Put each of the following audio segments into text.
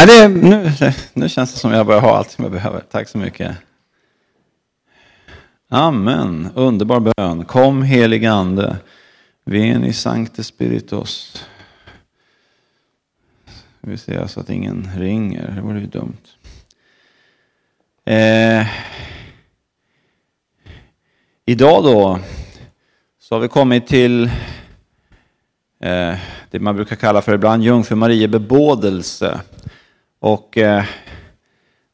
Nej, det, nu, nu känns det som jag börjar ha allt som jag behöver. Tack så mycket. Amen. Underbar bön. Kom helig ande. Veni sancte spiritus. Vi ser så att ingen ringer. Det vore ju dumt. Eh, idag då så har vi kommit till eh, det man brukar kalla för ibland Jungfru Marie bebådelse. Och eh,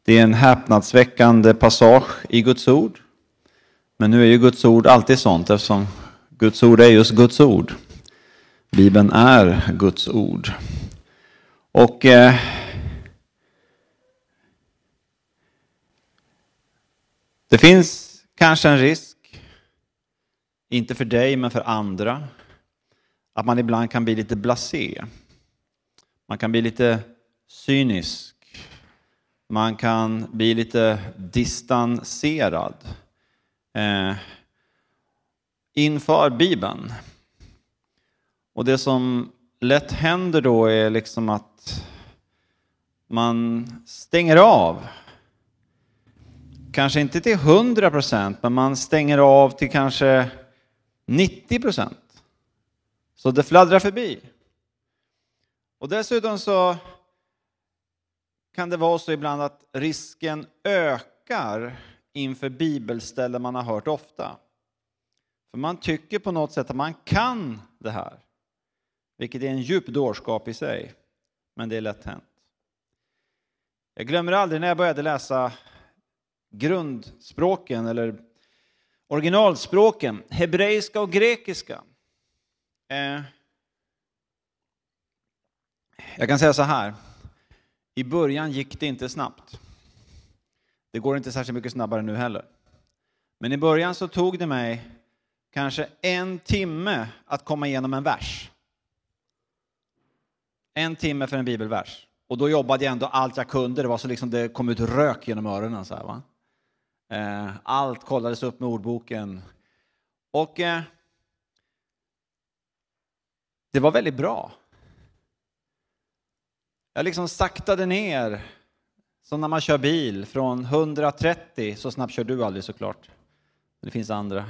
det är en häpnadsväckande passage i Guds ord. Men nu är ju Guds ord alltid sånt eftersom Guds ord är just Guds ord. Bibeln är Guds ord. Och eh, det finns kanske en risk, inte för dig men för andra, att man ibland kan bli lite blasé. Man kan bli lite cynisk. Man kan bli lite distanserad eh, inför Bibeln. Och det som lätt händer då är liksom att man stänger av. Kanske inte till 100 procent, men man stänger av till kanske 90 procent. Så det fladdrar förbi. Och dessutom så kan det vara så ibland att risken ökar inför bibelställen man har hört ofta. För man tycker på något sätt att man kan det här, vilket är en djup dårskap i sig, men det är lätt hänt. Jag glömmer aldrig när jag började läsa grundspråken eller originalspråken, hebreiska och grekiska. Eh, jag kan säga så här, i början gick det inte snabbt. Det går inte särskilt mycket snabbare nu heller. Men i början så tog det mig kanske en timme att komma igenom en vers. En timme för en bibelvers. Och då jobbade jag ändå allt jag kunde. Det var så liksom det kom ut rök genom öronen. Så här, va? Eh, allt kollades upp med ordboken. Och eh, det var väldigt bra. Jag liksom saktade ner, som när man kör bil, från 130, så snabbt kör du aldrig såklart. Det finns andra.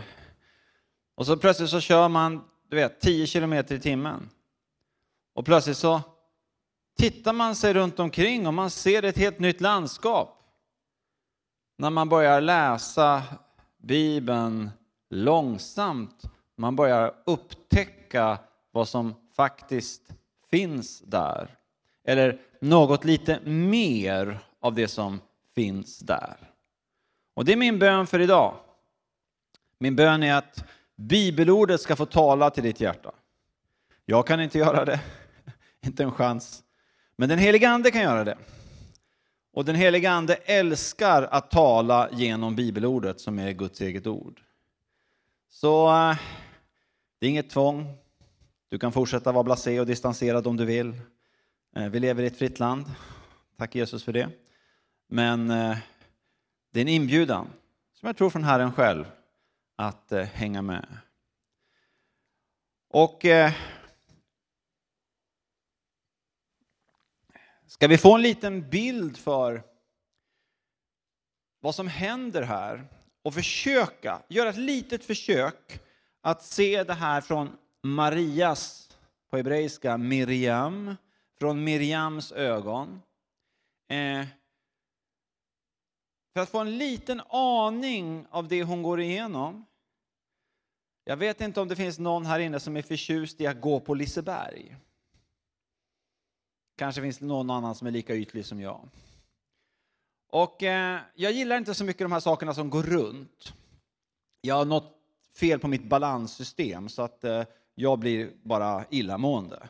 Och så plötsligt så kör man, du vet, 10 kilometer i timmen. Och plötsligt så tittar man sig runt omkring och man ser ett helt nytt landskap. När man börjar läsa Bibeln långsamt, man börjar upptäcka vad som faktiskt finns där. Eller något lite mer av det som finns där. Och det är min bön för idag. Min bön är att bibelordet ska få tala till ditt hjärta. Jag kan inte göra det, inte en chans. Men den helige Ande kan göra det. Och den helige Ande älskar att tala genom bibelordet som är Guds eget ord. Så eh, det är inget tvång. Du kan fortsätta vara blasé och distanserad om du vill. Eh, vi lever i ett fritt land. Tack Jesus för det. Men eh, det är en inbjudan, som jag tror från Herren själv, att eh, hänga med. Och ska vi få en liten bild för vad som händer här och försöka, göra ett litet försök att se det här från Marias, på hebreiska Miriam, från Miriams ögon. Eh, för att få en liten aning av det hon går igenom. Jag vet inte om det finns någon här inne som är förtjust i att gå på Liseberg. Kanske finns det någon annan som är lika ytlig som jag. Och eh, jag gillar inte så mycket de här sakerna som går runt. Jag har något fel på mitt balanssystem så att eh, jag blir bara illamående.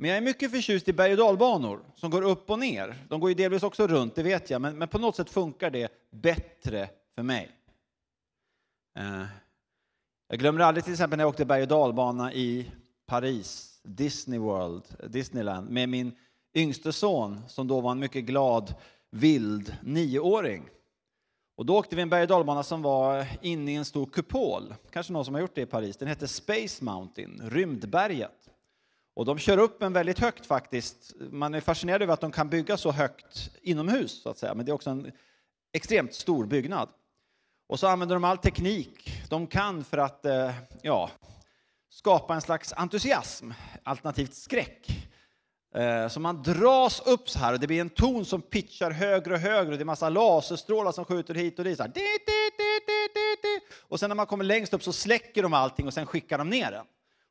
Men jag är mycket förtjust i berg och dalbanor som går upp och ner. De går ju delvis också runt, det vet jag, men, men på något sätt funkar det bättre för mig. Eh, jag glömmer aldrig till exempel när jag åkte berg och dalbana i Paris, Disney World, Disneyland, med min yngste son som då var en mycket glad, vild nioåring. Och då åkte vi en berg och dalbana som var inne i en stor kupol. Kanske någon som har gjort det i Paris. Den hette Space Mountain, Rymdberget. Och de kör upp en väldigt högt faktiskt. Man är fascinerad över att de kan bygga så högt inomhus, så att säga. men det är också en extremt stor byggnad. Och så använder de all teknik de kan för att eh, ja, skapa en slags entusiasm, alternativt skräck. Eh, så man dras upp så här och det blir en ton som pitchar högre och högre och det är massa laserstrålar som skjuter hit och dit. Så här. Och sen när man kommer längst upp så släcker de allting och sen skickar de ner den.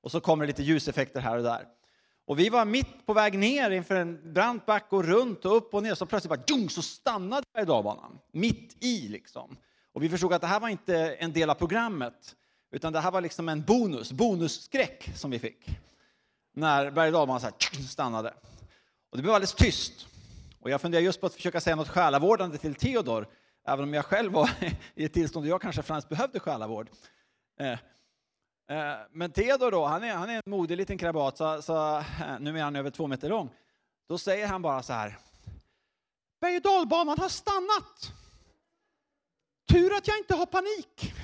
Och så kommer det lite ljuseffekter här och där. Och vi var mitt på väg ner inför en brant back, och runt och upp och ner så plötsligt bara djung, så stannade berg Mitt i liksom. Och vi förstod att det här var inte en del av programmet utan det här var liksom en bonus, bonusskräck som vi fick. När berg och stannade. Och det blev alldeles tyst. Och jag funderar just på att försöka säga något själavårdande till Theodor, även om jag själv var i ett tillstånd där jag kanske främst behövde själavård. Eh, Eh, men Theodor då, han är, han är en modig liten krabat, så, så, eh, nu är han över två meter lång. Då säger han bara så här. Berg och dalbanan har stannat. Tur att jag inte har panik.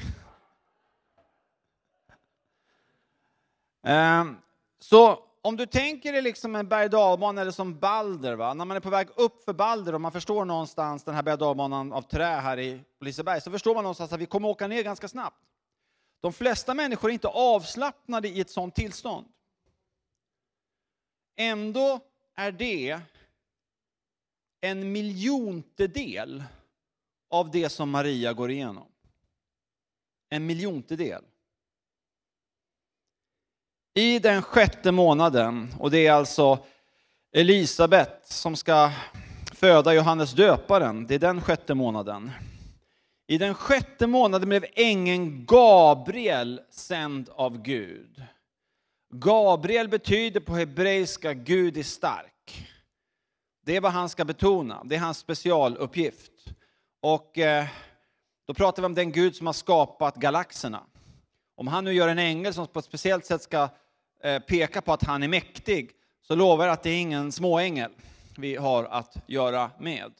Ehm, så om du tänker dig liksom en berg eller som Balder, va? när man är på väg upp för Balder och man förstår någonstans den här berg av trä här i Liseberg, så förstår man någonstans att vi kommer åka ner ganska snabbt. De flesta människor är inte avslappnade i ett sådant tillstånd. Ändå är det en miljontedel av det som Maria går igenom. En miljontedel. I den sjätte månaden, och det är alltså Elisabet som ska föda Johannes döparen, det är den sjätte månaden. I den sjätte månaden blev ängeln Gabriel sänd av Gud. Gabriel betyder på hebreiska Gud är stark. Det är vad han ska betona, det är hans specialuppgift. Och eh, då pratar vi om den Gud som har skapat galaxerna. Om han nu gör en ängel som på ett speciellt sätt ska Eh, på att han är mäktig, så lovar jag att det är ingen småängel vi har att göra med.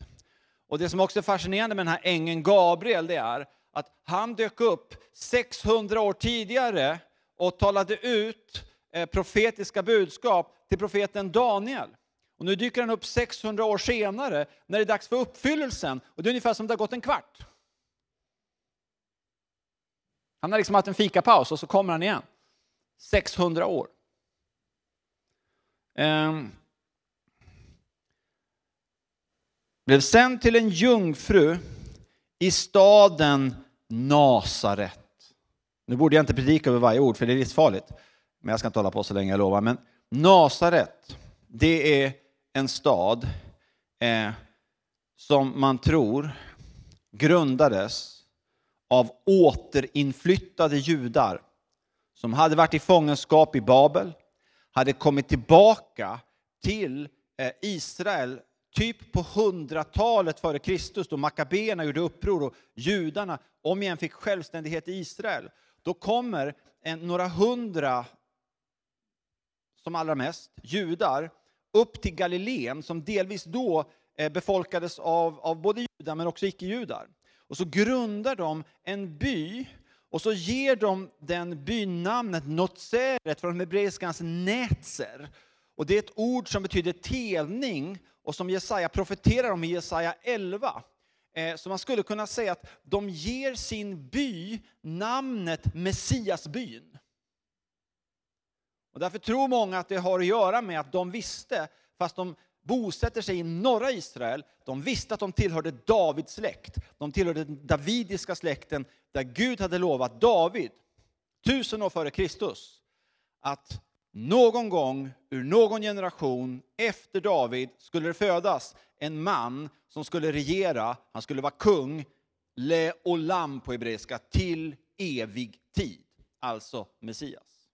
Och det som också är fascinerande med den här ängeln Gabriel, det är att han dök upp 600 år tidigare och talade ut eh, profetiska budskap till profeten Daniel. Och nu dyker han upp 600 år senare när det är dags för uppfyllelsen. Och det är ungefär som det har gått en kvart. Han har liksom haft en fikapaus och så kommer han igen. 600 år. Um, blev sänd till en jungfru i staden Nasaret. Nu borde jag inte predika över varje ord, för det är livsfarligt. Men jag ska inte hålla på så länge, jag lovar. Men Nasaret, det är en stad eh, som man tror grundades av återinflyttade judar som hade varit i fångenskap i Babel, hade kommit tillbaka till eh, Israel typ på hundratalet före Kristus då makabéerna gjorde uppror och judarna om igen fick självständighet i Israel. Då kommer en, några hundra, som allra mest, judar upp till Galileen som delvis då eh, befolkades av, av både judar men också icke-judar. Och så grundar de en by och så ger de den bynamnet Notseret från hebreiskans netzer. Och det är ett ord som betyder telning och som Jesaja profeterar om i Jesaja 11. Eh, så man skulle kunna säga att de ger sin by namnet Messiasbyn. Och därför tror många att det har att göra med att de visste, fast de bosätter sig i norra Israel. De visste att de tillhörde Davids släkt. De tillhörde den davidiska släkten där Gud hade lovat David, tusen år före Kristus, att någon gång ur någon generation efter David skulle det födas en man som skulle regera, han skulle vara kung, le olam på hebreiska, till evig tid. Alltså Messias.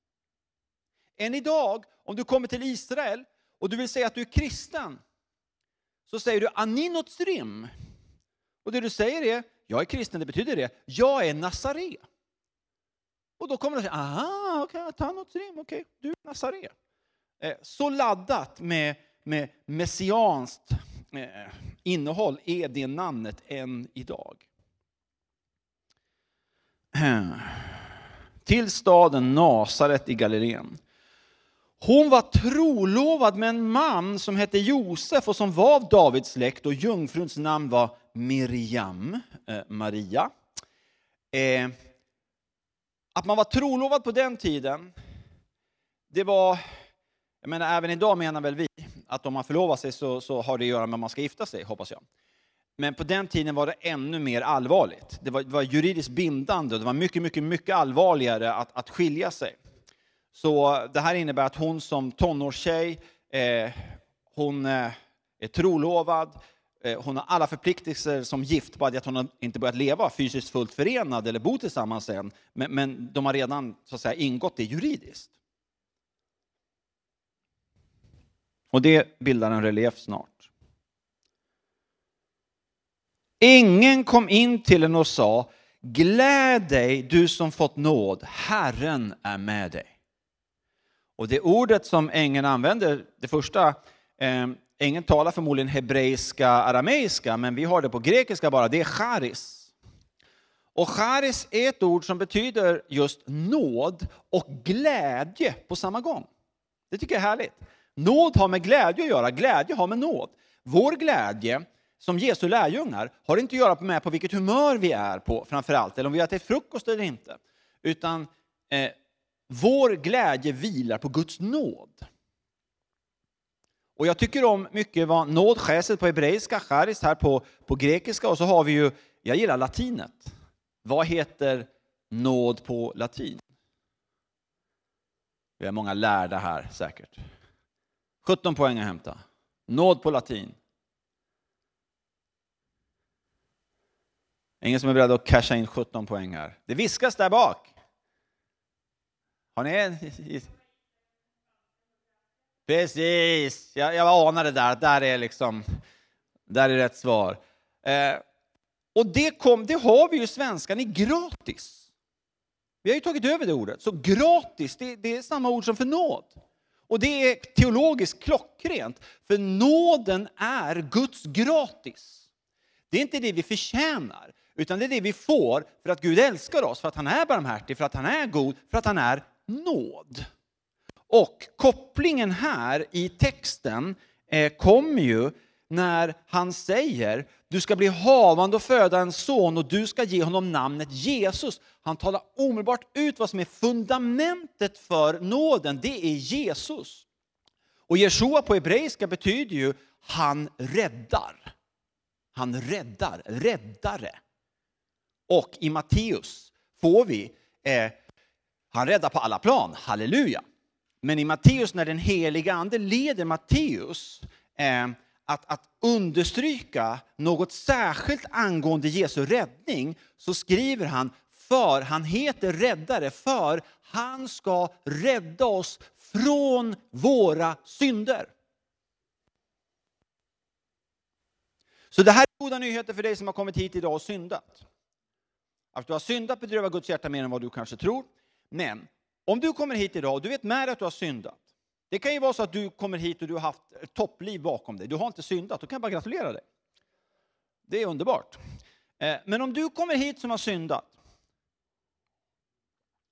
Än idag, om du kommer till Israel och du vill säga att du är kristen, så säger du aninotsrim. Och det du säger är, jag är kristen, det betyder det, jag är nazare. Och då kommer de säga, aha, okej, okay, aninotsrim, okej, okay, du är nazare. Eh, så laddat med, med messianskt eh, innehåll är det namnet än idag. Till staden Nasaret i Galileen. Hon var trolovad med en man som hette Josef och som var av Davids släkt och jungfruns namn var Miriam, eh, Maria. Eh, att man var trolovad på den tiden, det var, jag menar även idag menar väl vi att om man förlovar sig så, så har det att göra med att man ska gifta sig, hoppas jag. Men på den tiden var det ännu mer allvarligt. Det var, det var juridiskt bindande och det var mycket, mycket, mycket allvarligare att, att skilja sig. Så det här innebär att hon som tonårstjej, eh, hon eh, är trolovad, Eh, hon har alla förpliktelser som gift, bara det att hon har inte börjat leva fysiskt fullt förenad eller bo tillsammans än, men, men de har redan så att säga, ingått det juridiskt. Och det bildar en relief snart. Ingen kom in till henne och sa, gläd dig du som fått nåd, Herren är med dig. Och det ordet som ängeln använder, det första, eh, Ingen talar förmodligen hebreiska, arameiska, men vi har det på grekiska bara, det är charis. Och charis är ett ord som betyder just nåd och glädje på samma gång. Det tycker jag är härligt. Nåd har med glädje att göra, glädje har med nåd. Vår glädje som Jesu lärjungar har inte att göra med på vilket humör vi är på framförallt, eller om vi äter frukost eller inte. Utan eh, vår glädje vilar på Guds nåd. Och jag tycker om mycket vad nåd, på hebreiska, charis här på, på grekiska och så har vi ju, jag gillar latinet. Vad heter nåd på latin? Vi har många lärda här säkert. 17 poäng att hämta. Nåd på latin. Ingen som är beredd att casha in 17 poäng här. Det viskas där bak. Har ni en? Precis, jag, jag anade där att där är liksom, där är rätt svar. Eh, och det, kom, det har vi ju svenskan i gratis. Vi har ju tagit över det ordet. Så gratis, det, det är samma ord som för nåd. Och det är teologiskt klockrent, för nåden är Guds gratis. Det är inte det vi förtjänar, utan det är det vi får för att Gud älskar oss, för att han är barmhärtig, för att han är god, för att han är nåd. Och kopplingen här i texten eh, kommer ju när han säger du ska bli havande och föda en son och du ska ge honom namnet Jesus. Han talar omedelbart ut vad som är fundamentet för nåden, det är Jesus. Och Jeshua på hebreiska betyder ju han räddar. Han räddar, räddare. Och i Matteus får vi eh, han räddar på alla plan, halleluja. Men i Matteus, när den heliga ande leder Matteus eh, att, att understryka något särskilt angående Jesu räddning, så skriver han för han heter räddare, för han ska rädda oss från våra synder. Så det här är goda nyheter för dig som har kommit hit idag och syndat. Att du har syndat bedrövar Guds hjärta mer än vad du kanske tror. Men om du kommer hit idag och du vet med dig att du har syndat. Det kan ju vara så att du kommer hit och du har haft ett toppliv bakom dig. Du har inte syndat, då kan jag bara gratulera dig. Det är underbart. Eh, men om du kommer hit som har syndat.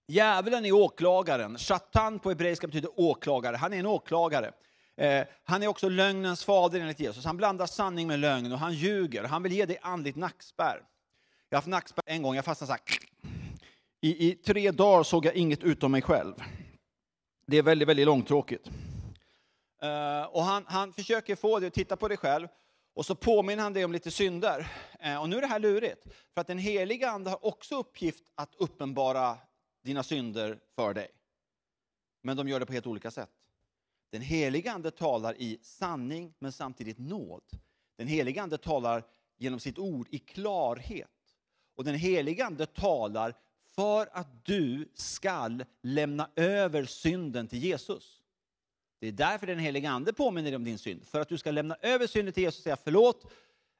Djävulen är åklagaren. Shatan på hebreiska betyder åklagare. Han är en åklagare. Eh, han är också lögnens fader enligt Jesus. Han blandar sanning med lögn och han ljuger. Han vill ge dig andligt nackspärr. Jag har haft nackspärr en gång, jag fastnade så här i, I tre dagar såg jag inget utom mig själv. Det är väldigt, väldigt långtråkigt. Uh, och han, han försöker få dig att titta på dig själv och så påminner han dig om lite synder. Uh, och nu är det här lurigt, för att den heliga Ande har också uppgift att uppenbara dina synder för dig. Men de gör det på helt olika sätt. Den heliga Ande talar i sanning, men samtidigt nåd. Den heliga Ande talar genom sitt ord i klarhet. Och den heliga Ande talar för att du skall lämna över synden till Jesus. Det är därför den helige Ande påminner dig om din synd. För att du ska lämna över synden till Jesus och säga förlåt.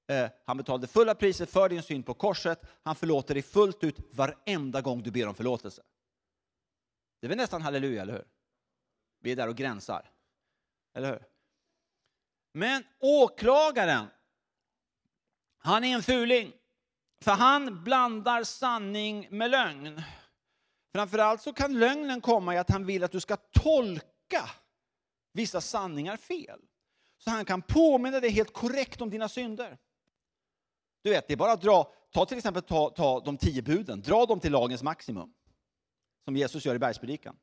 Eh, han betalade fulla priset för din synd på korset. Han förlåter dig fullt ut varenda gång du ber om förlåtelse. Det är väl nästan halleluja, eller hur? Vi är där och gränsar. Eller hur? Men åklagaren, han är en fuling. För han blandar sanning med lögn. Framförallt så kan lögnen komma i att han vill att du ska tolka vissa sanningar fel. Så han kan påminna dig helt korrekt om dina synder. Du vet, det är bara att dra, ta till exempel ta, ta de tio buden, dra dem till lagens maximum. Som Jesus gör i bergspredikan.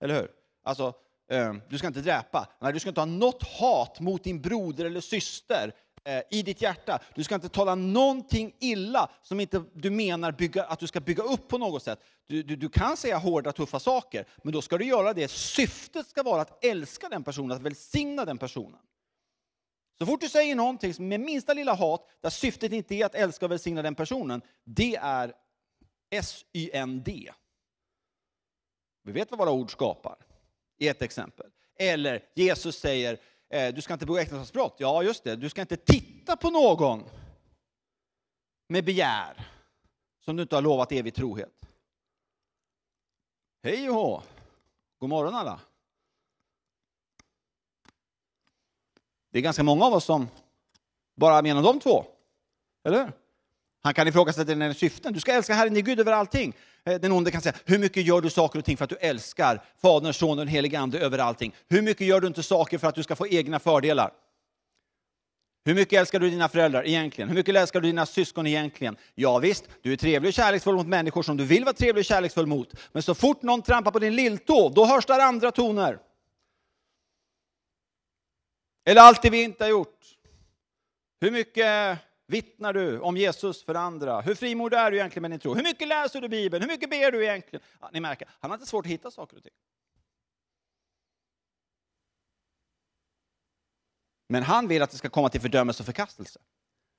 Eller hur? Alltså, eh, du ska inte dräpa. Nej, du ska inte ha något hat mot din broder eller syster Eh, i ditt hjärta. Du ska inte tala någonting illa som inte du menar bygga, att du ska bygga upp på något sätt. Du, du, du kan säga hårda, tuffa saker, men då ska du göra det. Syftet ska vara att älska den personen, att välsigna den personen. Så fort du säger någonting med minsta lilla hat, där syftet inte är att älska och välsigna den personen, det är S-Y-N-D. Vi vet vad våra ord skapar, i ett exempel. Eller Jesus säger, Eh, du ska inte begå äktenskapsbrott. Ja, just det, du ska inte titta på någon med begär som du inte har lovat evig trohet. Hej och hå! God morgon alla! Det är ganska många av oss som bara menar de två. Eller hur? Han kan ifrågasätta dina syften. Du ska älska Herren din Gud över allting. Eh, den onde kan säga, hur mycket gör du saker och ting för att du älskar Fadern, Sonen och den helige Ande över allting? Hur mycket gör du inte saker för att du ska få egna fördelar? Hur mycket älskar du dina föräldrar egentligen? Hur mycket älskar du dina syskon egentligen? Ja visst, du är trevlig och kärleksfull mot människor som du vill vara trevlig och kärleksfull mot. Men så fort någon trampar på din lilltå, då hörs där andra toner. Eller allt det vi inte har gjort. Hur mycket vittnar du om Jesus för andra? Hur frimodig är du egentligen med din tro? Hur mycket läser du Bibeln? Hur mycket ber du egentligen? Ja, ni märker, han har inte svårt att hitta saker och ting. Men han vill att det ska komma till fördömelse och förkastelse.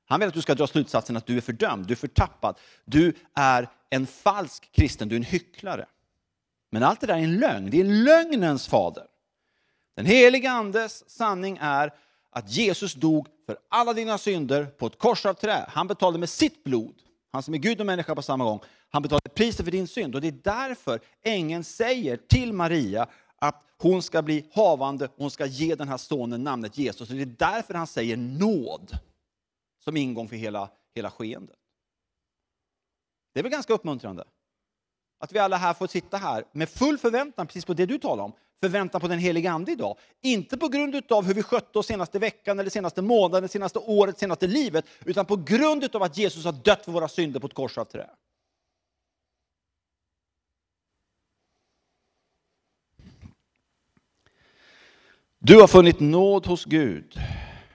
Han vill att du ska dra slutsatsen att du är fördömd, du är förtappad, du är en falsk kristen, du är en hycklare. Men allt det där är en lögn, det är lögnens fader. Den heliga Andes sanning är att Jesus dog för alla dina synder på ett kors av trä. Han betalade med sitt blod, han som är Gud och människa på samma gång. Han betalade priset för din synd och det är därför ängeln säger till Maria att hon ska bli havande, hon ska ge den här sonen namnet Jesus. Och det är därför han säger nåd som ingång för hela, hela skeendet. Det är väl ganska uppmuntrande? Att vi alla här får sitta här med full förväntan, precis på det du talar om, förväntan på den heliga Ande idag. Inte på grund av hur vi skötte oss senaste veckan, eller senaste månaden, senaste året, senaste livet, utan på grund av att Jesus har dött för våra synder på ett kors av trä. Du har funnit nåd hos Gud.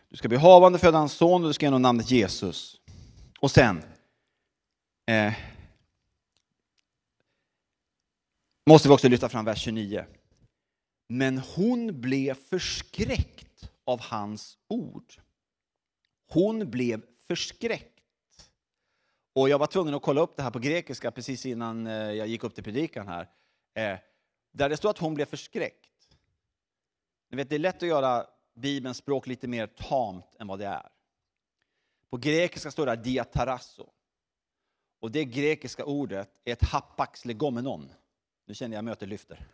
Du ska bli havande föda en son och du ska ge honom namnet Jesus. Och sen eh, måste vi också lyfta fram vers 29. Men hon blev förskräckt av hans ord. Hon blev förskräckt. Och jag var tvungen att kolla upp det här på grekiska precis innan eh, jag gick upp till predikan här. Eh, där det står att hon blev förskräckt. Ni vet, det är lätt att göra Bibelns språk lite mer tamt än vad det är. På grekiska står det diatarasso. Och det grekiska ordet är ett hapax legomenon. Nu känner jag mötet lyfter.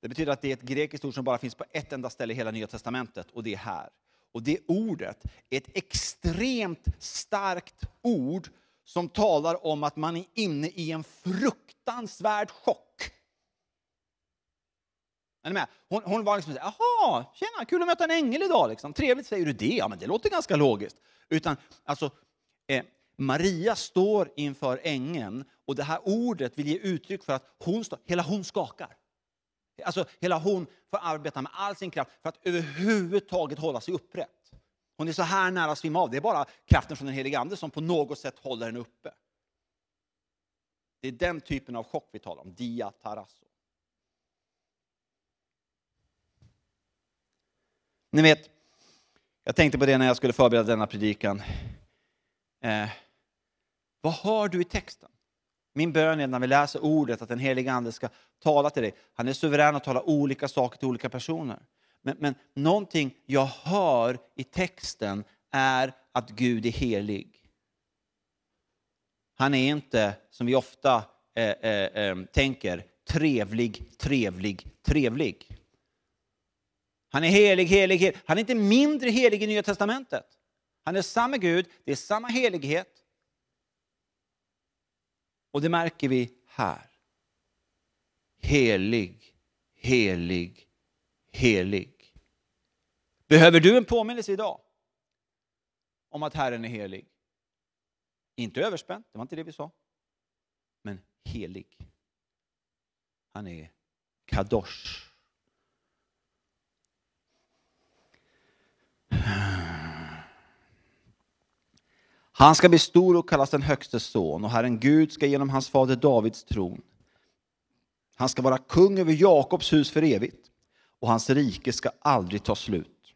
Det betyder att det är ett grekiskt ord som bara finns på ett enda ställe i hela Nya Testamentet och det är här. Och det ordet är ett extremt starkt ord som talar om att man är inne i en fruktansvärd chock. Är ni med? Hon, hon var liksom såhär, jaha, tjena, kul att möta en ängel idag. Liksom. Trevligt, säger du det? Ja, men det låter ganska logiskt. Utan, alltså, eh, Maria står inför ängeln och det här ordet vill ge uttryck för att hon, hela hon skakar. Alltså hela hon får arbeta med all sin kraft för att överhuvudtaget hålla sig upprätt. Hon är så här nära att svimma av. Det är bara kraften från den helige Ande som på något sätt håller henne uppe. Det är den typen av chock vi talar om, dia tarasso. Ni vet, jag tänkte på det när jag skulle förbereda denna predikan. Eh, vad hör du i texten? Min bön är när vi läser ordet att den heliga Ande ska tala till dig. Han är suverän att tala olika saker till olika personer. Men, men någonting jag hör i texten är att Gud är helig. Han är inte, som vi ofta eh, eh, eh tänker, trevlig, trevlig, trevlig. Han är helig, helig, helig. Han är inte mindre helig i Nya Testamentet. Han är samma Gud, det är samma helighet. Och det märker vi här. Helig, helig, helig. Behöver du en påminnelse idag om att Herren är helig? Inte överspänd, det var inte det vi sa. Men helig. Han är kadosh. Han ska bli stor och kallas den högste son och Herren Gud ska genom hans fader Davids tron. Han ska vara kung över Jakobs hus för evigt och hans rike ska aldrig ta slut.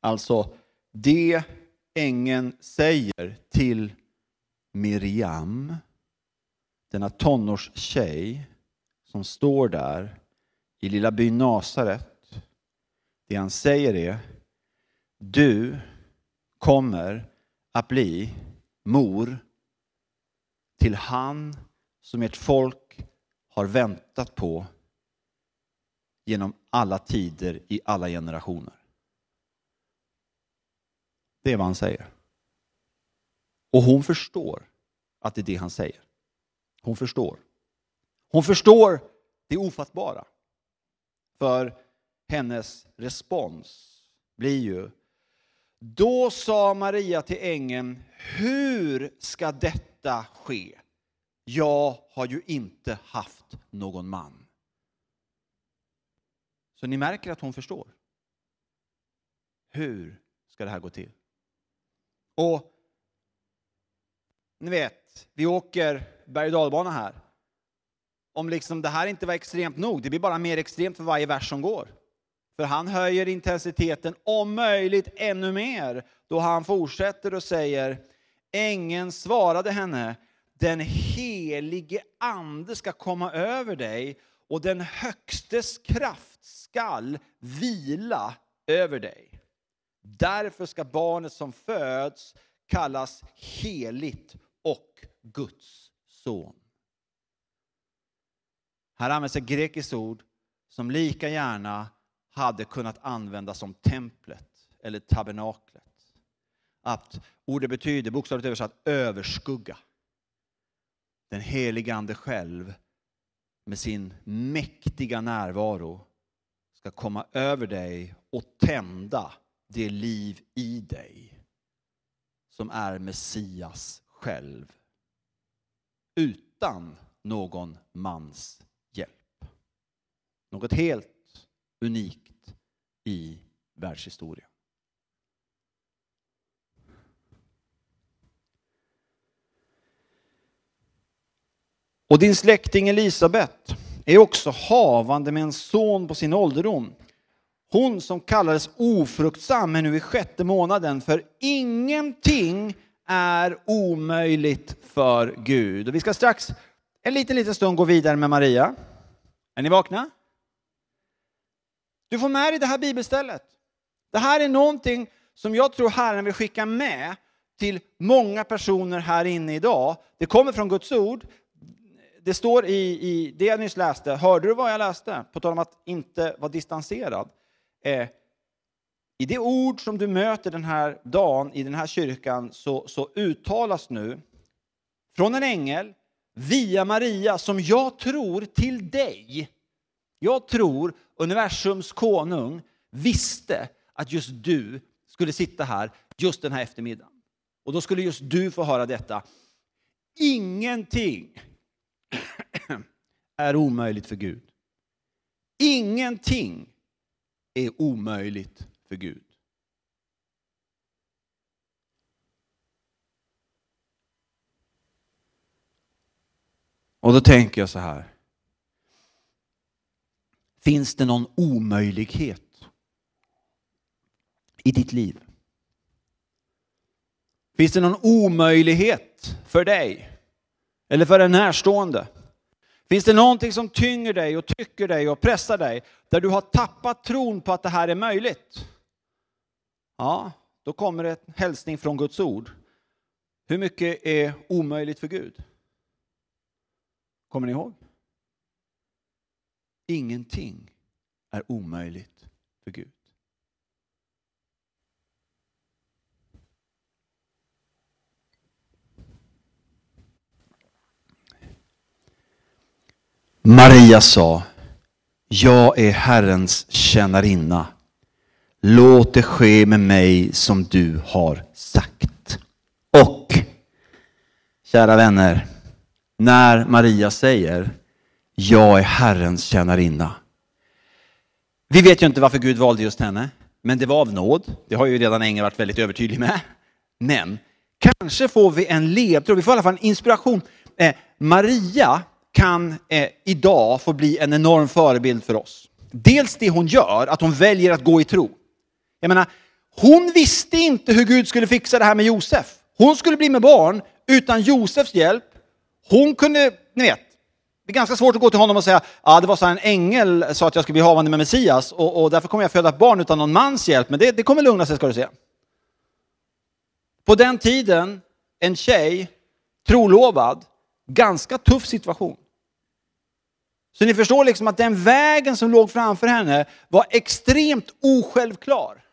Alltså, det ängeln säger till Miriam, denna tonårstjej som står där i lilla byn Nasaret. Det han säger är, du kommer att bli mor till han som ert folk har väntat på genom alla tider i alla generationer. Det är vad han säger. Och hon förstår att det är det han säger. Hon förstår. Hon förstår det ofattbara. För hennes respons blir ju då sa Maria till ängeln, hur ska detta ske? Jag har ju inte haft någon man. Så ni märker att hon förstår. Hur ska det här gå till? Och ni vet, vi åker berg och dalbana här. Om liksom det här inte var extremt nog, det blir bara mer extremt för varje vers som går. För han höjer intensiteten om möjligt ännu mer då han fortsätter och säger Ängeln svarade henne Den helige ande ska komma över dig och den högstes kraft skall vila över dig. Därför ska barnet som föds kallas heligt och Guds son. Här används ett grekiskt ord som lika gärna hade kunnat användas som templet eller tabernaklet. Att ordet betyder bokstavligt översatt överskugga. Den helige Ande själv med sin mäktiga närvaro ska komma över dig och tända det liv i dig som är Messias själv. Utan någon mans hjälp. Något helt unikt i världshistorien. Och din släkting Elisabet är också havande med en son på sin ålderdom. Hon som kallades ofruktsam är nu i sjätte månaden, för ingenting är omöjligt för Gud. Och vi ska strax, en liten, liten stund, gå vidare med Maria. Är ni vakna? Du får med dig det här bibelstället. Det här är någonting som jag tror Herren vill skicka med till många personer här inne idag. Det kommer från Guds ord. Det står i, i det jag nyss läste, hörde du vad jag läste? På tal om att inte vara distanserad. Eh, I det ord som du möter den här dagen i den här kyrkan så, så uttalas nu från en ängel via Maria som jag tror till dig. Jag tror universums konung visste att just du skulle sitta här just den här eftermiddagen. Och då skulle just du få höra detta. Ingenting är omöjligt för Gud. Ingenting är omöjligt för Gud. Och då tänker jag så här. Finns det någon omöjlighet i ditt liv? Finns det någon omöjlighet för dig eller för en närstående? Finns det någonting som tynger dig och tycker dig och pressar dig, där du har tappat tron på att det här är möjligt? Ja, då kommer det en hälsning från Guds ord. Hur mycket är omöjligt för Gud? Kommer ni ihåg? Ingenting är omöjligt för Gud. Maria sa, jag är Herrens tjänarinna. Låt det ske med mig som du har sagt. Och, kära vänner, när Maria säger jag är Herrens tjänarinna. Vi vet ju inte varför Gud valde just henne, men det var av nåd. Det har ju redan Engel varit väldigt övertydlig med. Men kanske får vi en ledtråd, vi får i alla fall en inspiration. Eh, Maria kan eh, idag få bli en enorm förebild för oss. Dels det hon gör, att hon väljer att gå i tro. Jag menar, hon visste inte hur Gud skulle fixa det här med Josef. Hon skulle bli med barn utan Josefs hjälp. Hon kunde, ni vet, det är ganska svårt att gå till honom och säga att ah, det var så en ängel sa att jag skulle bli havande med Messias och, och därför kommer jag föda ett barn utan någon mans hjälp. Men det, det kommer lugna sig ska du se. På den tiden, en tjej, trolovad, ganska tuff situation. Så ni förstår liksom att den vägen som låg framför henne var extremt osjälvklar.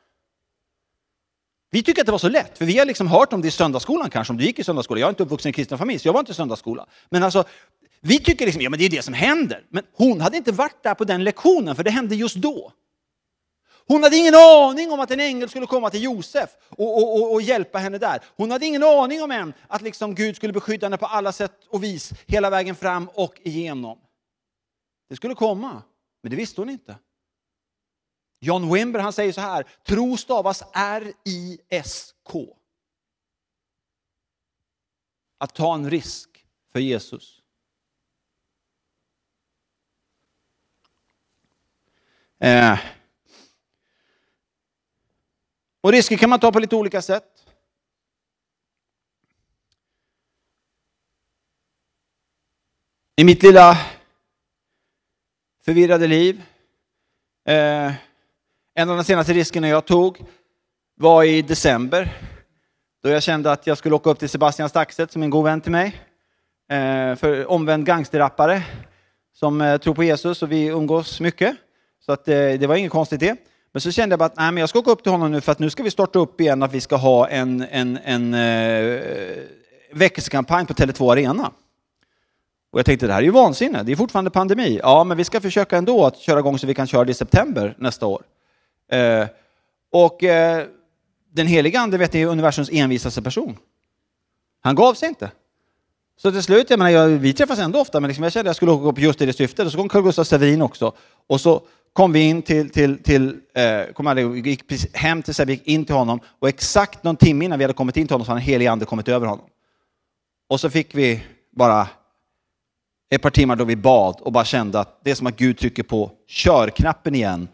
Vi tycker att det var så lätt, för vi har liksom hört om det i söndagsskolan kanske, om du gick i söndagsskolan. Jag är inte uppvuxen i kristen familj, så jag var inte i söndagsskola. Men alltså, vi tycker liksom, ja men det är det som händer. Men hon hade inte varit där på den lektionen, för det hände just då. Hon hade ingen aning om att en ängel skulle komma till Josef och, och, och, och, hjälpa henne där. Hon hade ingen aning om än att liksom Gud skulle beskydda henne på alla sätt och vis hela vägen fram och igenom. Det skulle komma, men det visste hon inte. John Wimber han säger så här, tro stavas R-I-S-K. Att ta en risk för Jesus. Eh. Och risker kan man ta på lite olika sätt. I mitt lilla förvirrade liv eh, en av de senaste riskerna jag tog var i december då jag kände att jag skulle åka upp till Sebastian Staxet som är en god vän till mig. Eh, för omvänd gangsterrappare som eh, tror på Jesus och vi umgås mycket. Så att, eh, det var inget konstigt det. Men så kände jag bara att nej, men jag ska åka upp till honom nu för att nu ska vi starta upp igen att vi ska ha en, en, en eh, väckelsekampanj på Tele2 Arena. Och jag tänkte det här är ju vansinne, det är fortfarande pandemi. Ja, men vi ska försöka ändå att köra igång så vi kan köra det i september nästa år. Eh, och eh, den heliga ande vet ni, är universums envisaste person. Han gav sig inte. Så till slut, jag menar, jag, vi träffas ändå ofta, men liksom jag kände att jag skulle åka upp just i det syftet. Och så kom Carl Gustaf Severin också. Och så kom vi in till, till, till eh, kom aldrig, gick hem till Sebbe, gick in till honom och exakt någon timme innan vi hade kommit in till honom så hade den helige ande kommit över honom. Och så fick vi bara ett par timmar då vi bad och bara kände att det är som att Gud trycker på körknappen igen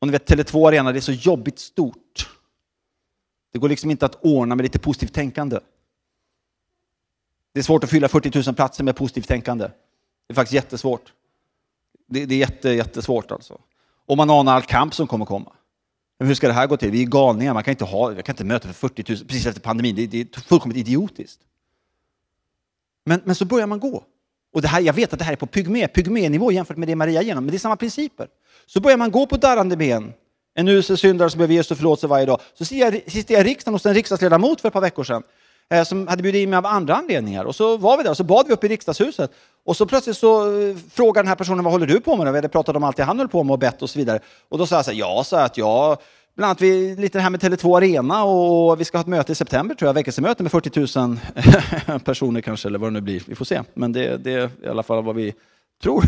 och ni vet, Tele2 Arena, det är så jobbigt stort. Det går liksom inte att ordna med lite positivt tänkande. Det är svårt att fylla 40 000 platser med positivt tänkande. Det är faktiskt jättesvårt. Det, det är jätte, jättesvårt alltså. Och man anar all kamp som kommer komma. Men hur ska det här gå till? Vi är galningar, man kan inte, ha, jag kan inte möta för 40 000 precis efter pandemin. Det, det är fullkomligt idiotiskt. Men, men så börjar man gå. Och det här, jag vet att det här är på pygmé, pygménivå jämfört med det Maria genom, men det är samma principer. Så börjar man gå på darrande ben. En usel syndare som behöver Jesus förlåtelse varje dag. Så sitter jag i riksdagen hos en riksdagsledamot för ett par veckor sedan Eh, som hade bjudit in mig av andra anledningar. Och så var vi där och så bad vi uppe i riksdagshuset. Och så plötsligt så eh, frågade den här personen vad håller du på med? Vi hade pratat om allt det han höll på med och bett och så vidare. Och då sa jag så här, ja, så att jag Bland annat vi, lite det här med Tele2 Arena och vi ska ha ett möte i september tror jag, väckelsemöte med 40 000 personer kanske, eller vad det nu blir. Vi får se, men det, det är i alla fall vad vi tror.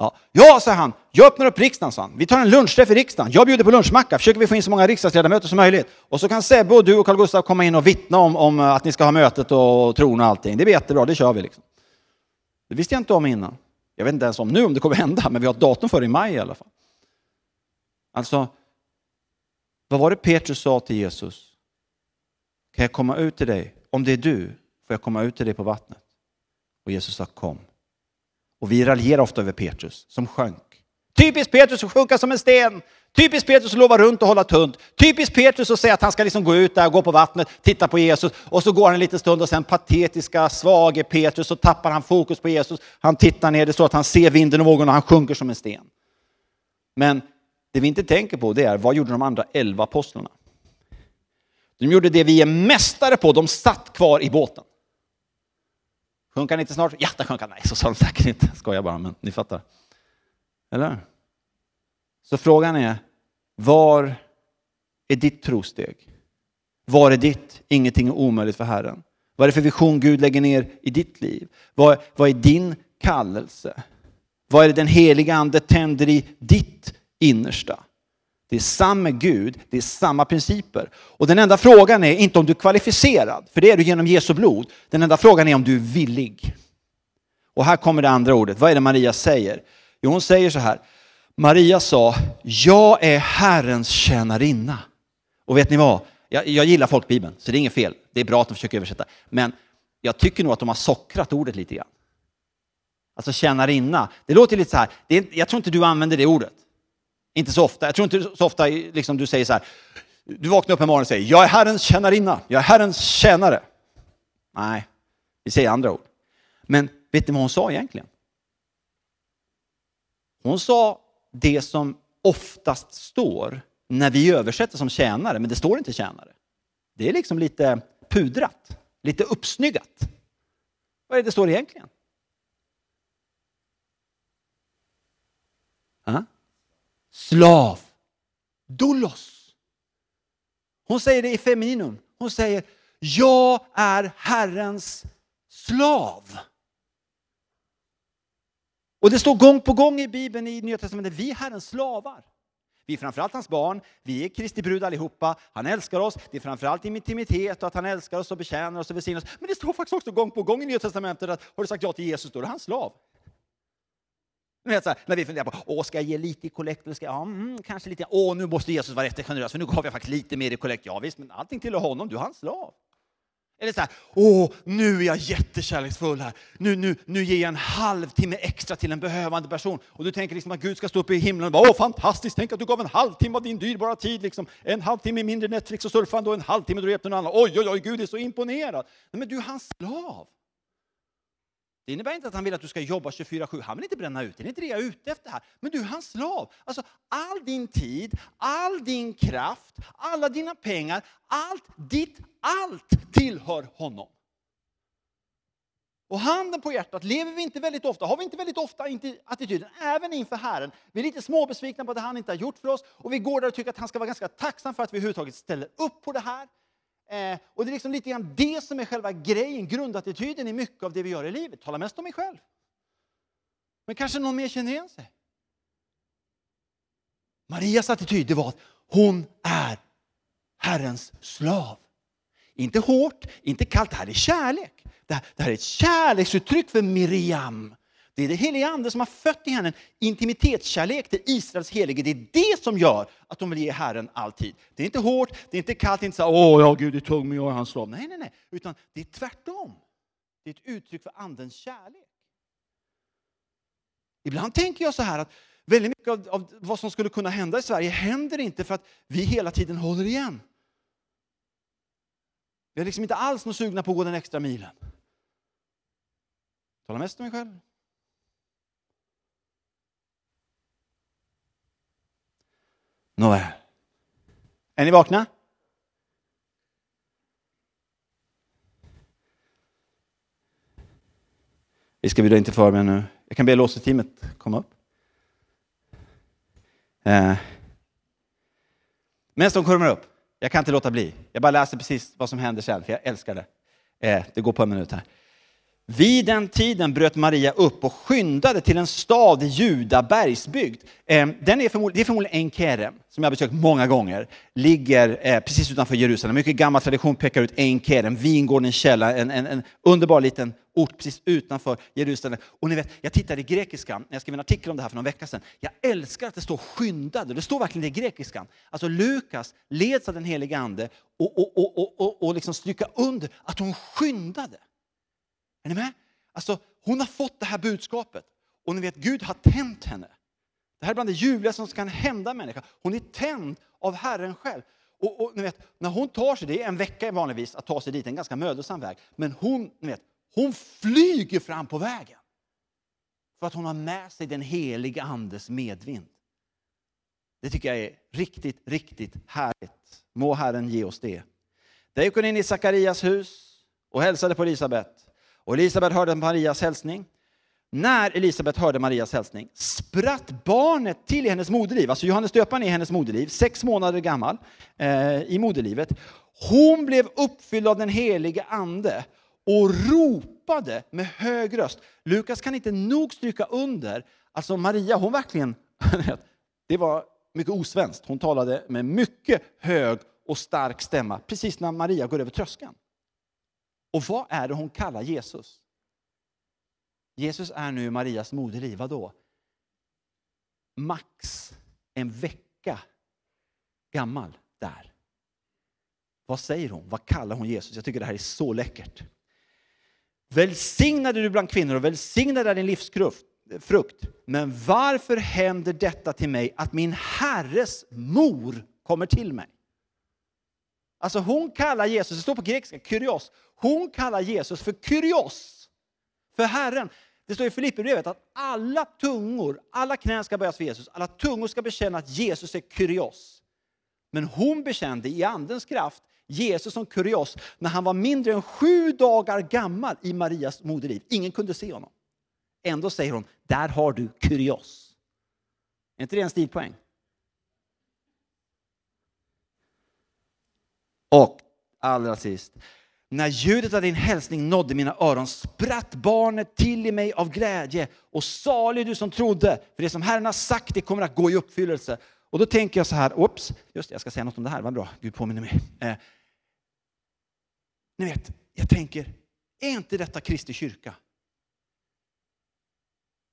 Ja, ja sa han, jag öppnar upp riksdagen, sa han. Vi tar en lunchträff i riksdagen. Jag bjuder på lunchmacka, försöker vi få in så många riksdagsledamöter som möjligt. Och så kan Sebbe och du och Carl Gustaf komma in och vittna om, om eh, att ni ska ha mötet och tron och allting. Det blir jättebra, det kör vi. Liksom. Det visste jag inte om innan. Jag vet inte ens om nu om det kommer hända, men vi har ett datum för det i maj i alla fall. Alltså, vad var det Petrus sa till Jesus? Kan jag komma ut till dig? Om det är du, får jag komma ut till dig på vattnet? Och Jesus sa kom. Och vi raljerar ofta över Petrus som sjönk. Typiskt Petrus att sjunka som en sten. Typiskt Petrus att lova runt och hålla tunt. Typiskt Petrus att säga att han ska liksom gå ut där, gå på vattnet, titta på Jesus och så går han en liten stund och sen patetiska, svage Petrus så tappar han fokus på Jesus. Han tittar ner, det står att han ser vinden och vågorna och han sjunker som en sten. Men det vi inte tänker på det är, vad gjorde de andra elva apostlarna? De gjorde det vi är mästare på, de satt kvar i båten. Sjönk han inte snart? Ja, det sjönk han. Nej, så sa de säkert inte. Skojar bara, men ni fattar. Eller? Så frågan är, var är ditt trosteg? Var är ditt ingenting är omöjligt för Herren? Vad är det för vision Gud lägger ner i ditt liv? Vad, vad är din kallelse? Vad är det den heliga ande tänder i ditt innersta? Det är samma Gud, det är samma principer. Och den enda frågan är inte om du är kvalificerad, för det är du genom Jesu blod. Den enda frågan är om du är villig. Och här kommer det andra ordet. Vad är det Maria säger? Jo, hon säger så här. Maria sa, jag är Herrens tjänarinna. Och vet ni vad? Jag, jag gillar folkbibeln, så det är inget fel. Det är bra att de försöker översätta. Men jag tycker nog att de har sockrat ordet lite grann. Alltså tjänarinna. Det låter lite så här, det är, jag tror inte du använder det ordet. Inte så ofta. Jag tror inte så ofta liksom, du säger så här, du vaknar upp en morgon och säger, jag är Herrens tjänarinna, jag är Herrens tjänare. Nej, vi säger andra ord. Men vet ni vad hon sa egentligen? Hon sa det som oftast står när vi översätter som tjänare, men det står inte tjänare. Det är liksom lite pudrat, lite uppsnyggat. Vad är det det står egentligen? Ha? Slav. Doulos. Hon säger det i femininum. Hon säger, jag är Herrens slav. Och det står gång på gång i Bibeln i Nya Testamentet, vi är Herrens slavar. Vi är framförallt hans barn, vi är Kristi brud allihopa, han älskar oss, det är framförallt intimitet och att han älskar oss och betjänar oss och välsignar oss. Men det står faktiskt också gång på gång i Nya Testamentet att har du sagt ja till Jesus, då är du hans slav. Vet, så här, när vi funderar på, åh, ska jag ge lite i kollekt? Ska jag, ja, mm, kanske lite. Åh, nu måste Jesus vara rätt generös, för nu gav jag faktiskt lite mer i kollekt. Ja, visst, men allting tillhör honom, du är hans slav. Eller så här, åh, nu är jag jättekärleksfull här. Nu, nu, nu ger jag en halvtimme extra till en behövande person. Och du tänker liksom att Gud ska stå upp i himlen och bara, åh fantastiskt, tänk att du gav en halvtimme av din dyrbara tid. Liksom. En halvtimme mindre Netflix och surfande och en halvtimme då du hjälpte någon annan. Oj, oj, oj, Gud är så imponerad. Nej, men du är hans slav. Det innebär inte att han vill att du ska jobba 24-7. Han vill inte bränna ut. Det är inte det jag är ute efter här. Men du är hans slav. Alltså, all din tid, all din kraft, alla dina pengar, allt ditt allt tillhör honom. Och handen på hjärtat, lever vi inte väldigt ofta, har vi inte väldigt ofta inte attityden, även inför Herren, vi är lite småbesvikna på det han inte har gjort för oss och vi går där och tycker att han ska vara ganska tacksam för att vi överhuvudtaget ställer upp på det här. Eh, och det är liksom lite grann det som är själva grejen, grundattityden i mycket av det vi gör i livet. Tala mest om mig själv. Men kanske någon mer känner igen sig. Marias attityd det var att hon är Herrens slav. Inte hårt, inte kallt, det här är kärlek. Det här, det här är ett kärleksuttryck för Miriam. Det är det heliga ande som har fött i henne en intimitetskärlek till Israels helige. Det är det som gör att de vill ge Herren all tid. Det är inte hårt, det är inte kallt, det är inte så åh ja, Gud är tung, men jag är hans slav. Nej, nej, nej, utan det är tvärtom. Det är ett uttryck för andens kärlek. Ibland tänker jag så här att väldigt mycket av, av vad som skulle kunna hända i Sverige händer inte för att vi hela tiden håller igen. Vi är liksom inte alls något sugna på att gå den extra milen. Talar mest om mig själv. Nåväl. Är ni vakna? Vi ska bjuda in till förbön nu. Jag kan be låtsasteamet komma upp. Eh. Medan de kommer upp, jag kan inte låta bli. Jag bara läser precis vad som händer sen, för jag älskar det. Eh, det går på en minut här. Vid den tiden bröt Maria upp och skyndade till en stad i Juda bergsbygd. Eh, den är förmodligen, det är förmodligen Enkerem, som jag besökt många gånger. Ligger eh, precis utanför Jerusalem. Mycket gammal tradition pekar ut Enkerem, vingården källa, en, en, en underbar liten ort precis utanför Jerusalem. Och ni vet, jag tittade i grekiskan, när jag skrev en artikel om det här för någon vecka sedan. Jag älskar att det står skyndade, det står verkligen det i grekiskan. Alltså Lukas leds av den helige Ande och, och, och, och, och, och liksom stryka under att hon skyndade. Är ni med? Alltså, hon har fått det här budskapet och ni vet, Gud har tänt henne. Det här är bland det ljuvligaste som kan hända en människa. Hon är tänd av Herren själv. Och, och, ni vet, när hon tar sig, det är en vecka vanligtvis att ta sig dit, en ganska mödosam väg. Men hon, ni vet, hon flyger fram på vägen. För att hon har med sig den heliga andes medvind. Det tycker jag är riktigt, riktigt härligt. Må Herren ge oss det. Där gick hon in i Sakarias hus och hälsade på Elisabet. Och Elisabet hörde Marias hälsning. När Elisabet hörde Marias hälsning spratt barnet till i hennes moderliv. Alltså Johannes döparen är i hennes moderliv, sex månader gammal eh, i moderlivet. Hon blev uppfylld av den helige ande och ropade med hög röst. Lukas kan inte nog stryka under, alltså Maria, hon verkligen, det var mycket osvenskt. Hon talade med mycket hög och stark stämma precis när Maria går över tröskeln. Och vad är det hon kallar Jesus? Jesus är nu i Marias moderliv, vadå? Max en vecka gammal där. Vad säger hon? Vad kallar hon Jesus? Jag tycker det här är så läckert. Välsignad är du bland kvinnor och välsignad är din livsfrukt. Men varför händer detta till mig att min herres mor kommer till mig? Alltså hon kallar Jesus, det står på grekiska, kyrios. Hon kallar Jesus för kyrios, för Herren. Det står i Filipperbrevet att alla tungor, alla knän ska böjas för Jesus, alla tungor ska bekänna att Jesus är kyrios. Men hon bekände i andens kraft Jesus som kurios när han var mindre än sju dagar gammal i Marias moderliv. Ingen kunde se honom. Ändå säger hon, där har du kurios. Är inte det en stilpoäng? Och allra sist, när ljudet av din hälsning nådde mina öron spratt barnet till i mig av glädje och salig du som trodde, för det som Herren har sagt det kommer att gå i uppfyllelse. Och då tänker jag så här, oops, just det, jag ska säga något om det här, vad bra, Gud påminner mig. Eh, ni vet, jag tänker, är inte detta Kristi kyrka?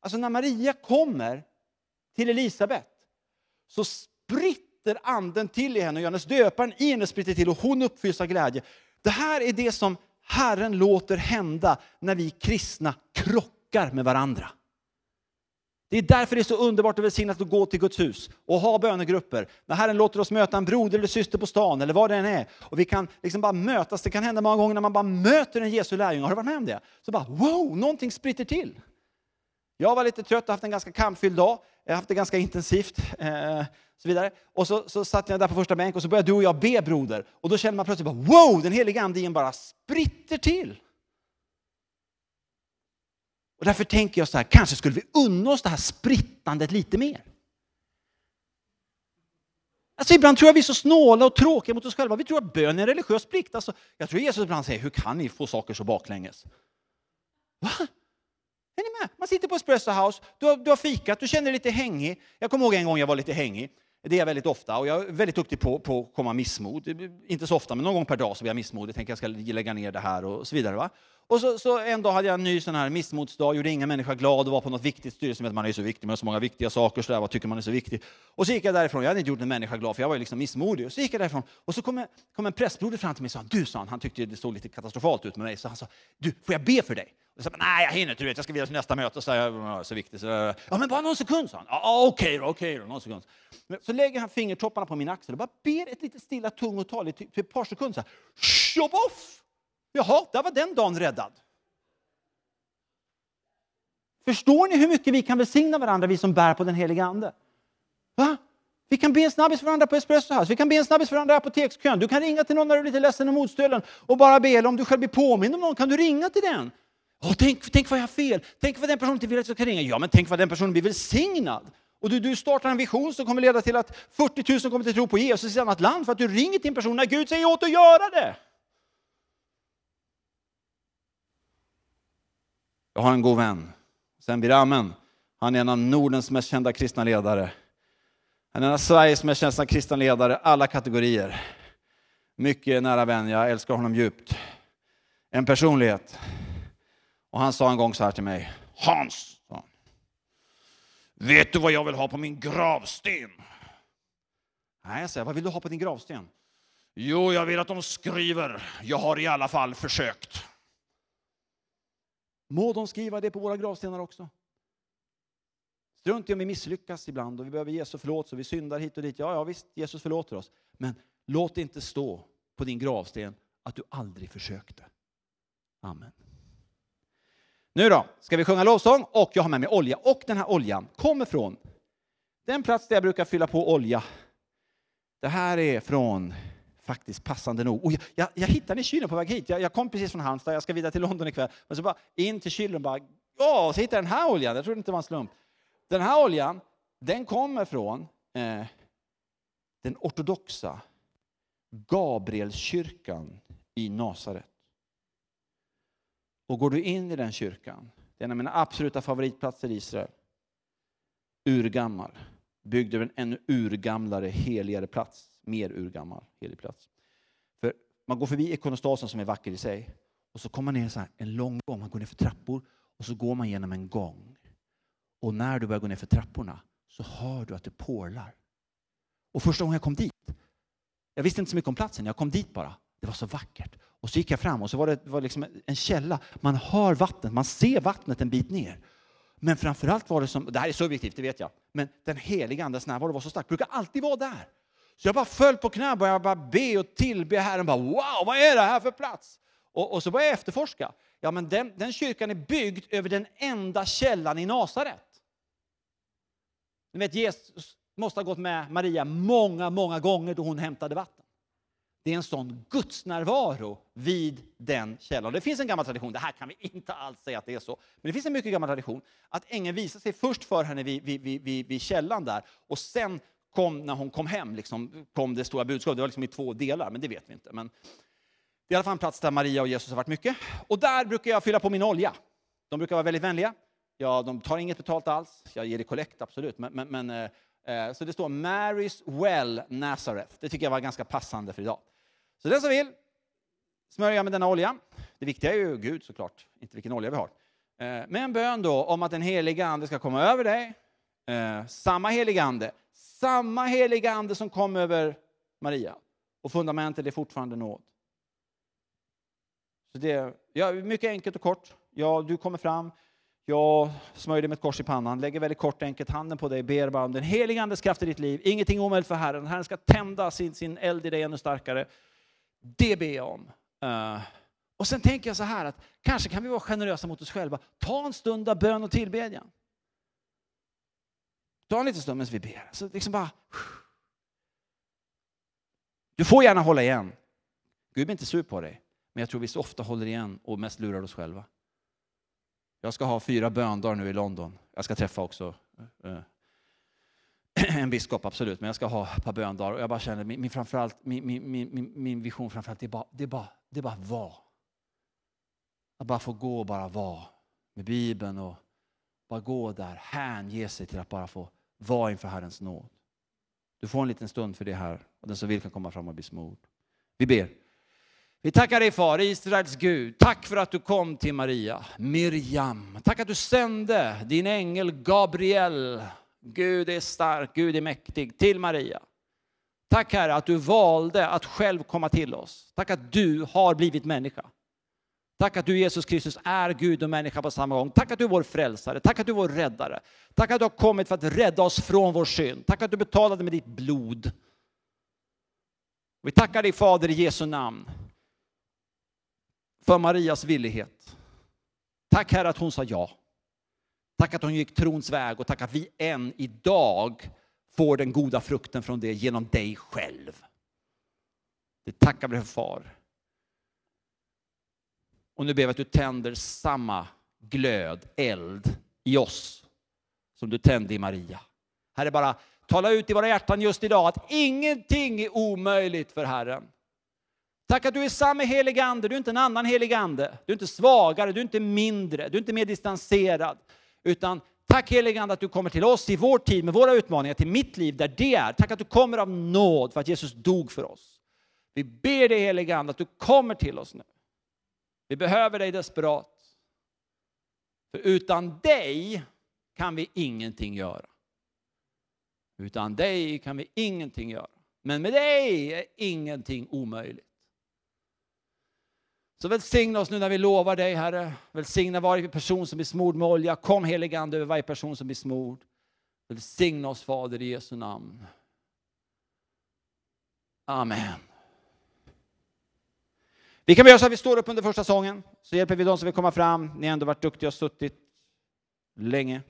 Alltså när Maria kommer till Elisabet så spritter anden till i henne och Johannes döparen i henne spritter till och hon uppfylls av glädje. Det här är det som Herren låter hända när vi kristna krockar med varandra. Det är därför det är så underbart och välsignat att gå till Guds hus och ha bönegrupper. När Herren låter oss möta en broder eller syster på stan eller vad det än är. Och vi kan liksom bara mötas. Det kan hända många gånger när man bara möter en Jesu lärjunge. Har du varit med om det? Så bara wow, någonting spritter till. Jag var lite trött och haft en ganska kampfylld dag. Jag har haft det ganska intensivt. Eh, så vidare. Och så, så satt jag där på första bänk och så började du och jag be broder. Och då kände man plötsligt bara wow, den heliga anden bara spritter till. Och därför tänker jag så här, kanske skulle vi unna oss det här sprittandet lite mer. Alltså ibland tror jag vi är så snåla och tråkiga mot oss själva. Vi tror att bön är en religiös plikt. Alltså, jag tror Jesus ibland säger, hur kan ni få saker så baklänges? Va? Är ni med? Man sitter på Espresso House, du har, du har fikat, du känner dig lite hängig. Jag kommer ihåg en gång jag var lite hängig. Det är jag väldigt ofta och jag är väldigt duktig på, på att komma missmod. Inte så ofta, men någon gång per dag så blir jag missmodig. Tänker jag ska lägga ner det här och så vidare. Va? Och så, så, en dag hade jag en ny sån här missmodsdag, gjorde ingen människa glad och var på något viktigt styrelsemöte. Man är ju så viktig, man har så många viktiga saker, så där, vad tycker man är så viktigt? Och så gick jag därifrån, jag hade inte gjort en människa glad för jag var ju liksom missmodig. Och Så gick jag därifrån och så kom, jag, kom en prästbroder fram till mig och sa, du sa han, han tyckte det såg lite katastrofalt ut med mig, så han sa, du, får jag be för dig? Och så, Nej, jag hinner inte, du vet, jag ska vidare till nästa möte. Så jag, så viktigt. Så, ja, men bara någon sekund, sa han. Ja, okej då, okej då, någon sekund. Så lägger han fingertopparna på min axel och bara ber ett litet stilla tungotal i typ, typ ett par sekunder. Så här, off! Jaha, där var den dagen räddad. Förstår ni hur mycket vi kan välsigna varandra, vi som bär på den heliga Ande? Va? Vi kan be en snabbis för varandra på Espresso House, vi kan be en snabbis för varandra i apotekskön. Du kan ringa till någon när du är lite ledsen och motstånden och bara be, eller om du själv blir påmind om någon kan du ringa till den. Oh, tänk, tänk vad jag har fel, tänk vad den personen inte vill att jag ska ringa. Ja, men tänk vad den personen blir välsignad. Och du, du startar en vision som kommer leda till att 40 000 kommer till tro på Jesus i ett annat land för att du ringer till en person när Gud säger åt att göra det. Jag har en god vän, Sen Biramen. Han är en av Nordens mest kända kristna ledare. Han är en av Sveriges mest kända kristna ledare, alla kategorier. Mycket nära vän, jag älskar honom djupt. En personlighet. Och han sa en gång så här till mig. Hans, sa han. Vet du vad jag vill ha på min gravsten? Nej, jag säger, vad vill du ha på din gravsten? Jo, jag vill att de skriver, jag har i alla fall försökt. Må de skriva det på våra gravstenar också. Strunt i om vi misslyckas ibland och vi behöver Jesu förlåtelse och vi syndar hit och dit. Ja, ja visst, Jesus förlåter oss. Men låt det inte stå på din gravsten att du aldrig försökte. Amen. Nu då ska vi sjunga lovsång och jag har med mig olja. Och den här oljan kommer från den plats där jag brukar fylla på olja. Det här är från faktiskt passande nog. Och jag, jag, jag hittade den i kylen på väg hit. Jag, jag, kom precis från Halmstad, jag ska vidare till London ikväll. Men så bara in till kylen bara Ja, så hittade jag den här oljan. Jag trodde inte det var en slump. Den här oljan, den kommer från eh, den ortodoxa Gabrielskyrkan i Nasaret. Och går du in i den kyrkan, det är en av mina absoluta favoritplatser i Israel, urgammal, byggd över en ännu urgamlare, heligare plats, mer urgammal, helig plats. För man går förbi ikonostasen som är vacker i sig, och så kommer man ner så här, en lång gång, man går ner för trappor, och så går man genom en gång. Och när du börjar gå ner för trapporna så hör du att det porlar. Och första gången jag kom dit, jag visste inte så mycket om platsen, jag kom dit bara. Det var så vackert. Och så gick jag fram och så var det var liksom en källa. Man hör vattnet, man ser vattnet en bit ner. Men framförallt var det som, det här är subjektivt, det vet jag, men den heliga Andes närvaro var så stark, brukar alltid vara där. Så jag bara föll på knä och började bara be och tillbe Herren. Bara, wow, vad är det här för plats? Och, och så började jag efterforska. Ja, men den, den kyrkan är byggd över den enda källan i Nasaret. Ni vet, Jesus måste ha gått med Maria många, många gånger då hon hämtade vatten. Det är en sån gudsnärvaro vid den källan. Det finns en gammal tradition, det här kan vi inte alls säga att det är så, men det finns en mycket gammal tradition att ängeln visar sig först för henne vid, vid, vid, vid, källan där och sen kom, när hon kom hem, liksom, kom det stora budskapet. Det var liksom i två delar, men det vet vi inte. Men det är i alla fall en plats där Maria och Jesus har varit mycket. Och där brukar jag fylla på min olja. De brukar vara väldigt vänliga. Ja, de tar inget betalt alls. Jag ger det kollekt, absolut. Men, men, men eh, eh, så det står Mary's Well Nazareth. Det tycker jag var ganska passande för idag. Så den som vill smörja med denna olja. Det viktiga är ju Gud såklart, inte vilken olja vi har. Eh, med en bön då om att den heliga Ande ska komma över dig. Eh, samma heliga Ande, samma heliga Ande som kom över Maria. Och fundamentet är fortfarande nåd. Så det ja, mycket enkelt och kort. Ja, du kommer fram, jag smörjer dig med ett kors i pannan, lägger väldigt kort enkelt handen på dig, ber bara om den heliga Andes kraft i ditt liv. Ingenting omöjligt för Herren. Herren ska tända sin, sin eld i dig ännu starkare. Det ber jag om. Uh, och sen tänker jag så här att kanske kan vi vara generösa mot oss själva. Ta en stund av bön och tillbedjan. Ta en liten stund medan vi ber. Så liksom bara... Du får gärna hålla igen. Gud är inte sur på dig. Men jag tror vi så ofta håller igen och mest lurar oss själva. Jag ska ha fyra böndagar nu i London. Jag ska träffa också eh, en biskop, absolut, men jag ska ha ett par böndagar. Och jag bara känner, min, framförallt, min, min, min, min vision framförallt, det är bara, det är bara, det är bara vara. Att bara få gå och bara vara med Bibeln och bara gå där, hänge sig till att bara få var inför Herrens nåd. Du får en liten stund för det här och den som vill kan komma fram och bli smord. Vi ber. Vi tackar dig far, Israels Gud. Tack för att du kom till Maria, Miriam. Tack att du sände din ängel Gabriel Gud är stark, Gud är mäktig, till Maria. Tack Herre att du valde att själv komma till oss. Tack att du har blivit människa. Tack att du Jesus Kristus är Gud och människa på samma gång. Tack att du är vår frälsare, tack att du är vår räddare. Tack att du har kommit för att rädda oss från vår synd. Tack att du betalade med ditt blod. Vi tackar dig Fader i Jesu namn för Marias villighet. Tack Herre att hon sa ja. Tack att hon gick trons väg och tack att vi än idag får den goda frukten från det genom dig själv. Det tackar vi för far. Och nu ber vi att du tänder samma glöd, eld i oss som du tände i Maria. Herre, bara tala ut i våra hjärtan just idag att ingenting är omöjligt för Herren. Tack att du är samma helig ande, du är inte en annan helig ande. Du är inte svagare, du är inte mindre, du är inte mer distanserad. Utan tack helige Ande att du kommer till oss i vår tid med våra utmaningar, till mitt liv där det är. Tack att du kommer av nåd för att Jesus dog för oss. Vi ber dig helige Ande att du kommer till oss nu. Vi behöver dig desperat. För utan dig kan vi ingenting göra. Utan dig kan vi ingenting göra. Men med dig är ingenting omöjligt. Så välsigna oss nu när vi lovar dig, Herre. Välsigna varje person som blir smord med olja. Kom heligande Ande över varje person som blir smord. Välsigna oss Fader i Jesu namn. Amen. Vi kan göra så att vi står upp under första sången, så hjälper vi de som vill komma fram. Ni har ändå varit duktiga och suttit länge.